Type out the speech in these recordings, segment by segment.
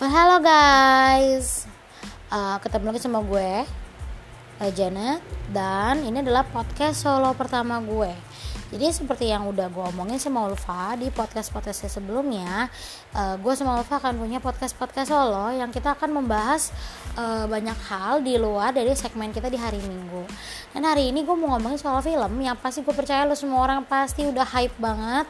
Well, hello guys, uh, ketemu lagi sama gue, uh, Janet, dan ini adalah podcast solo pertama gue. Jadi seperti yang udah gue omongin sama Ulfa di podcast-podcastnya sebelumnya, uh, gue sama Ulfa akan punya podcast-podcast solo yang kita akan membahas uh, banyak hal di luar dari segmen kita di hari Minggu. Dan hari ini gue mau ngomongin soal film yang pasti gue percaya lo semua orang pasti udah hype banget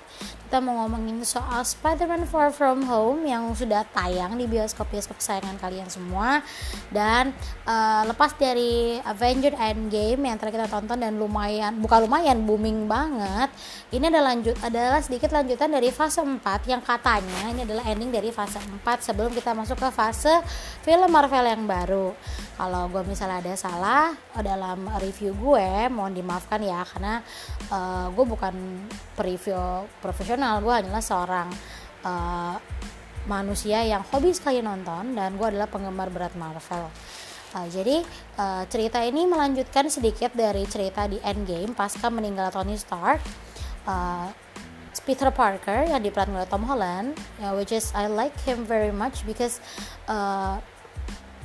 kita mau ngomongin soal Spider-Man Far From Home yang sudah tayang di bioskop-bioskop kesayangan kalian semua. Dan uh, lepas dari Avengers Endgame yang terakhir kita tonton dan lumayan bukan lumayan booming banget ini adalah lanjut adalah sedikit lanjutan dari fase 4 yang katanya ini adalah ending dari fase 4 sebelum kita masuk ke fase film Marvel yang baru. Kalau gue misalnya ada salah dalam review gue mohon dimaafkan ya karena uh, gue bukan preview profesional gue hanyalah seorang uh, manusia yang hobi sekali nonton dan gue adalah penggemar berat Marvel. Uh, jadi uh, cerita ini melanjutkan sedikit dari cerita di Endgame pasca meninggal Tony Stark. Uh, Peter Parker yang diperankan oleh Tom Holland uh, which is I like him very much because uh,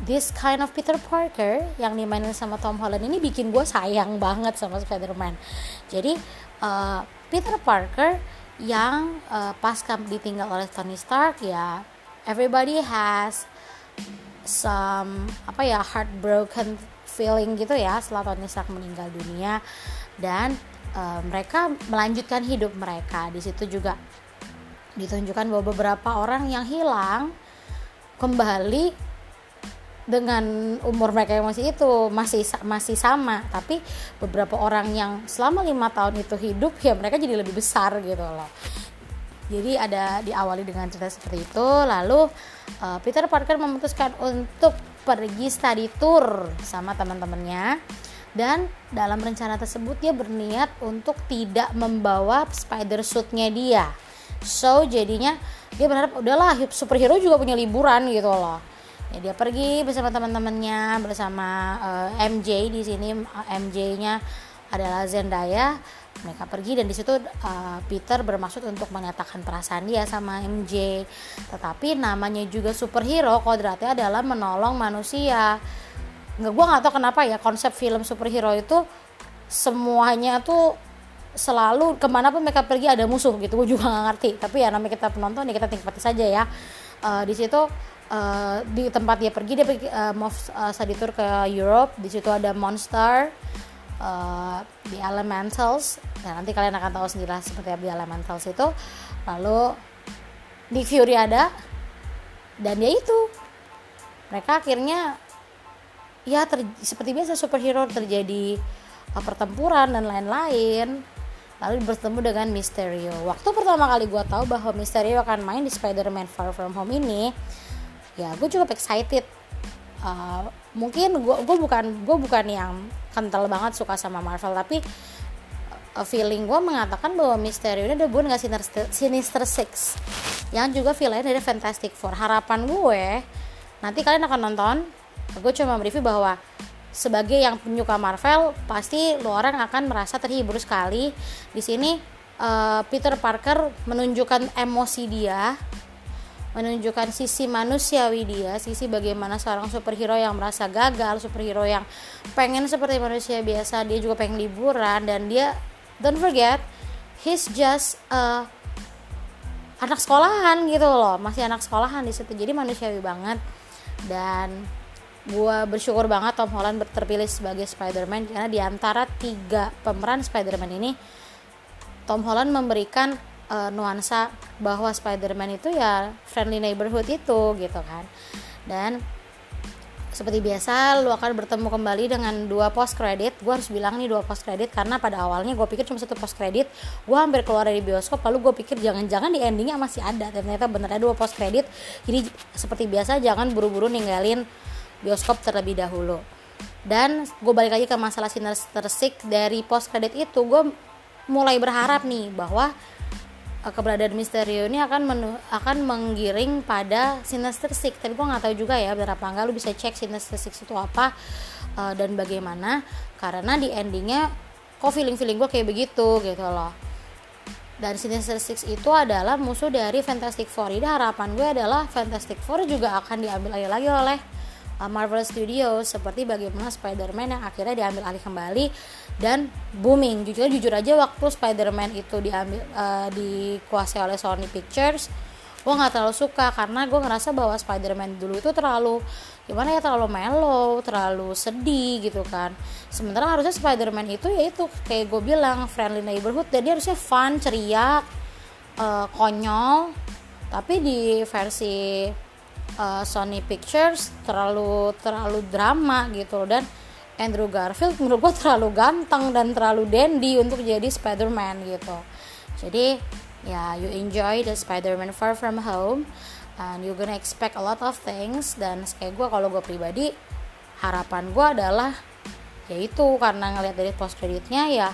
this kind of Peter Parker yang dimainin sama Tom Holland ini bikin gue sayang banget sama Spider-Man. Jadi uh, Peter Parker yang uh, pasca ditinggal oleh Tony Stark ya everybody has some apa ya heartbroken feeling gitu ya setelah Tony Stark meninggal dunia. Dan uh, mereka melanjutkan hidup mereka. Di situ juga ditunjukkan bahwa beberapa orang yang hilang kembali dengan umur mereka yang masih itu masih masih sama. Tapi beberapa orang yang selama lima tahun itu hidup ya mereka jadi lebih besar gitu loh. Jadi ada diawali dengan cerita seperti itu lalu uh, Peter Parker memutuskan untuk pergi study tour sama teman-temannya. Dan dalam rencana tersebut dia berniat untuk tidak membawa spider suitnya dia. So jadinya dia berharap udahlah superhero juga punya liburan gitu loh ya dia pergi bersama teman-temannya bersama uh, eh, MJ di sini. MJ-nya adalah Zendaya. Mereka pergi dan di situ uh, Peter bermaksud untuk menyatakan perasaan dia sama MJ tetapi namanya juga superhero kodratnya adalah menolong manusia. Nggak gue nggak tahu kenapa ya konsep film superhero itu semuanya tuh selalu ke mana pun mereka pergi ada musuh gitu. Gue juga nggak ngerti. Tapi ya namanya kita penonton ya kita nikmati saja ya uh, di situ uh, di tempat dia pergi dia pergi uh, mau uh, study tour ke Europe. Di situ ada monster uh, di Elementals. Nah nanti kalian akan tahu sendiri seperti apa di Elementals itu. Lalu Nick Fury ada dan dia itu. Mereka akhirnya ya ter, seperti biasa superhero terjadi pertempuran dan lain-lain lalu bertemu dengan Mysterio. Waktu pertama kali gue tahu bahwa Mysterio akan main di Spider-Man Far From Home ini ya gue cukup excited. Uh, mungkin gue gue bukan gue bukan yang kental banget suka sama Marvel tapi uh, feeling gue mengatakan bahwa Mysterio ini ada bukan nggak Sinister, Sinister Six yang juga villain dari Fantastic Four. Harapan gue nanti kalian akan nonton gue cuma mereview bahwa sebagai yang penyuka Marvel pasti lo orang akan merasa terhibur sekali di sini uh, Peter Parker menunjukkan emosi dia menunjukkan sisi manusiawi dia, sisi bagaimana seorang superhero yang merasa gagal, superhero yang pengen seperti manusia biasa, dia juga pengen liburan dan dia don't forget he's just a anak sekolahan gitu loh, masih anak sekolahan di situ. Jadi manusiawi banget dan gue bersyukur banget Tom Holland terpilih sebagai Spider-Man karena di antara tiga pemeran Spider-Man ini Tom Holland memberikan uh, nuansa bahwa Spider-Man itu ya friendly neighborhood itu gitu kan. Dan seperti biasa lu akan bertemu kembali dengan dua post credit. Gue harus bilang nih dua post credit karena pada awalnya gue pikir cuma satu post credit. Gue hampir keluar dari bioskop lalu gue pikir jangan-jangan di endingnya masih ada. Ternyata benernya dua post credit. Jadi seperti biasa jangan buru-buru ninggalin bioskop terlebih dahulu. Dan gue balik lagi ke masalah Sinister Six dari post credit itu gue mulai berharap nih bahwa Eh, keberadaan Misterio ini akan akan menggiring pada Sinister tapi gue nggak tahu juga ya berapa enggak lu bisa cek Sinister itu apa uh, dan bagaimana. Karena di endingnya kok feeling feeling gue kayak begitu gitu loh. Dan Sinister Six itu adalah musuh dari Fantastic Four. Jadi harapan gue adalah Fantastic Four juga akan diambil lagi oleh uh, Marvel Studios seperti bagaimana Spider-Man yang akhirnya diambil alih kembali dan booming. Jujur jujur aja waktu Spider-Man itu diambil uh, dikuasai oleh Sony Pictures gue nggak terlalu suka karena gue ngerasa bahwa Spider-Man dulu itu terlalu gimana ya terlalu mellow terlalu sedih gitu kan. Sementara harusnya Spider-Man itu ya itu kayak gue bilang friendly neighborhood jadi harusnya fun ceria uh, konyol. Tapi di versi uh, Sony Pictures terlalu terlalu drama gitu dan Andrew Garfield menurut gue terlalu ganteng dan terlalu dandy untuk jadi Spider-Man gitu. Jadi ya you enjoy the Spider-Man Far From Home and you're gonna expect a lot of things. Dan kayak gue kalau gue pribadi harapan gue adalah yaitu karena ngelihat dari post creditnya ya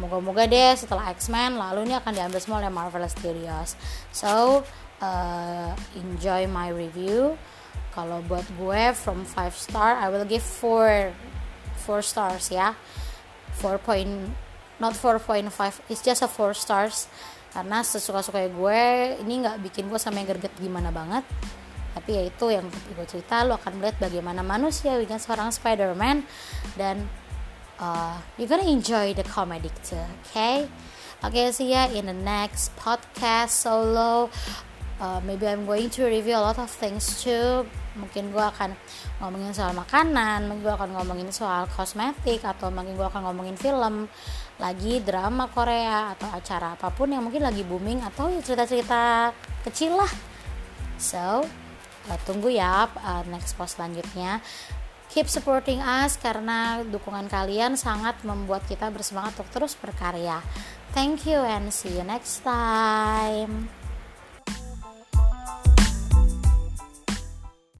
moga-moga deh setelah X-Men lalu ini akan diambil semua oleh Marvel Studios. So uh, enjoy my review. Kalau buat gue from 5 star I will give 4 4 stars ya. 4 point not 4.5 it's just a 4 stars. Karena sesuka-suka gue ini nggak bikin gue yang gerget gimana banget. Tapi ya itu yang gue cerita lo akan melihat bagaimana manusia dengan seorang Spider-Man. Dan uh, you're gonna enjoy the comedy too okay? Okay see ya in the next podcast solo uh, maybe I'm going to review a lot of things too. Mungkin gue akan ngomongin soal makanan mungkin gue akan ngomongin soal kosmetik atau mungkin gue akan ngomongin film lagi drama Korea atau acara apa pun yang mungkin lagi booming atau ya cerita-cerita kecil lah. So uh, tunggu ya uh, next post selanjutnya. Keep supporting us karena dukungan kalian sangat membuat kita bersemangat untuk terus berkarya. Thank you and see you next time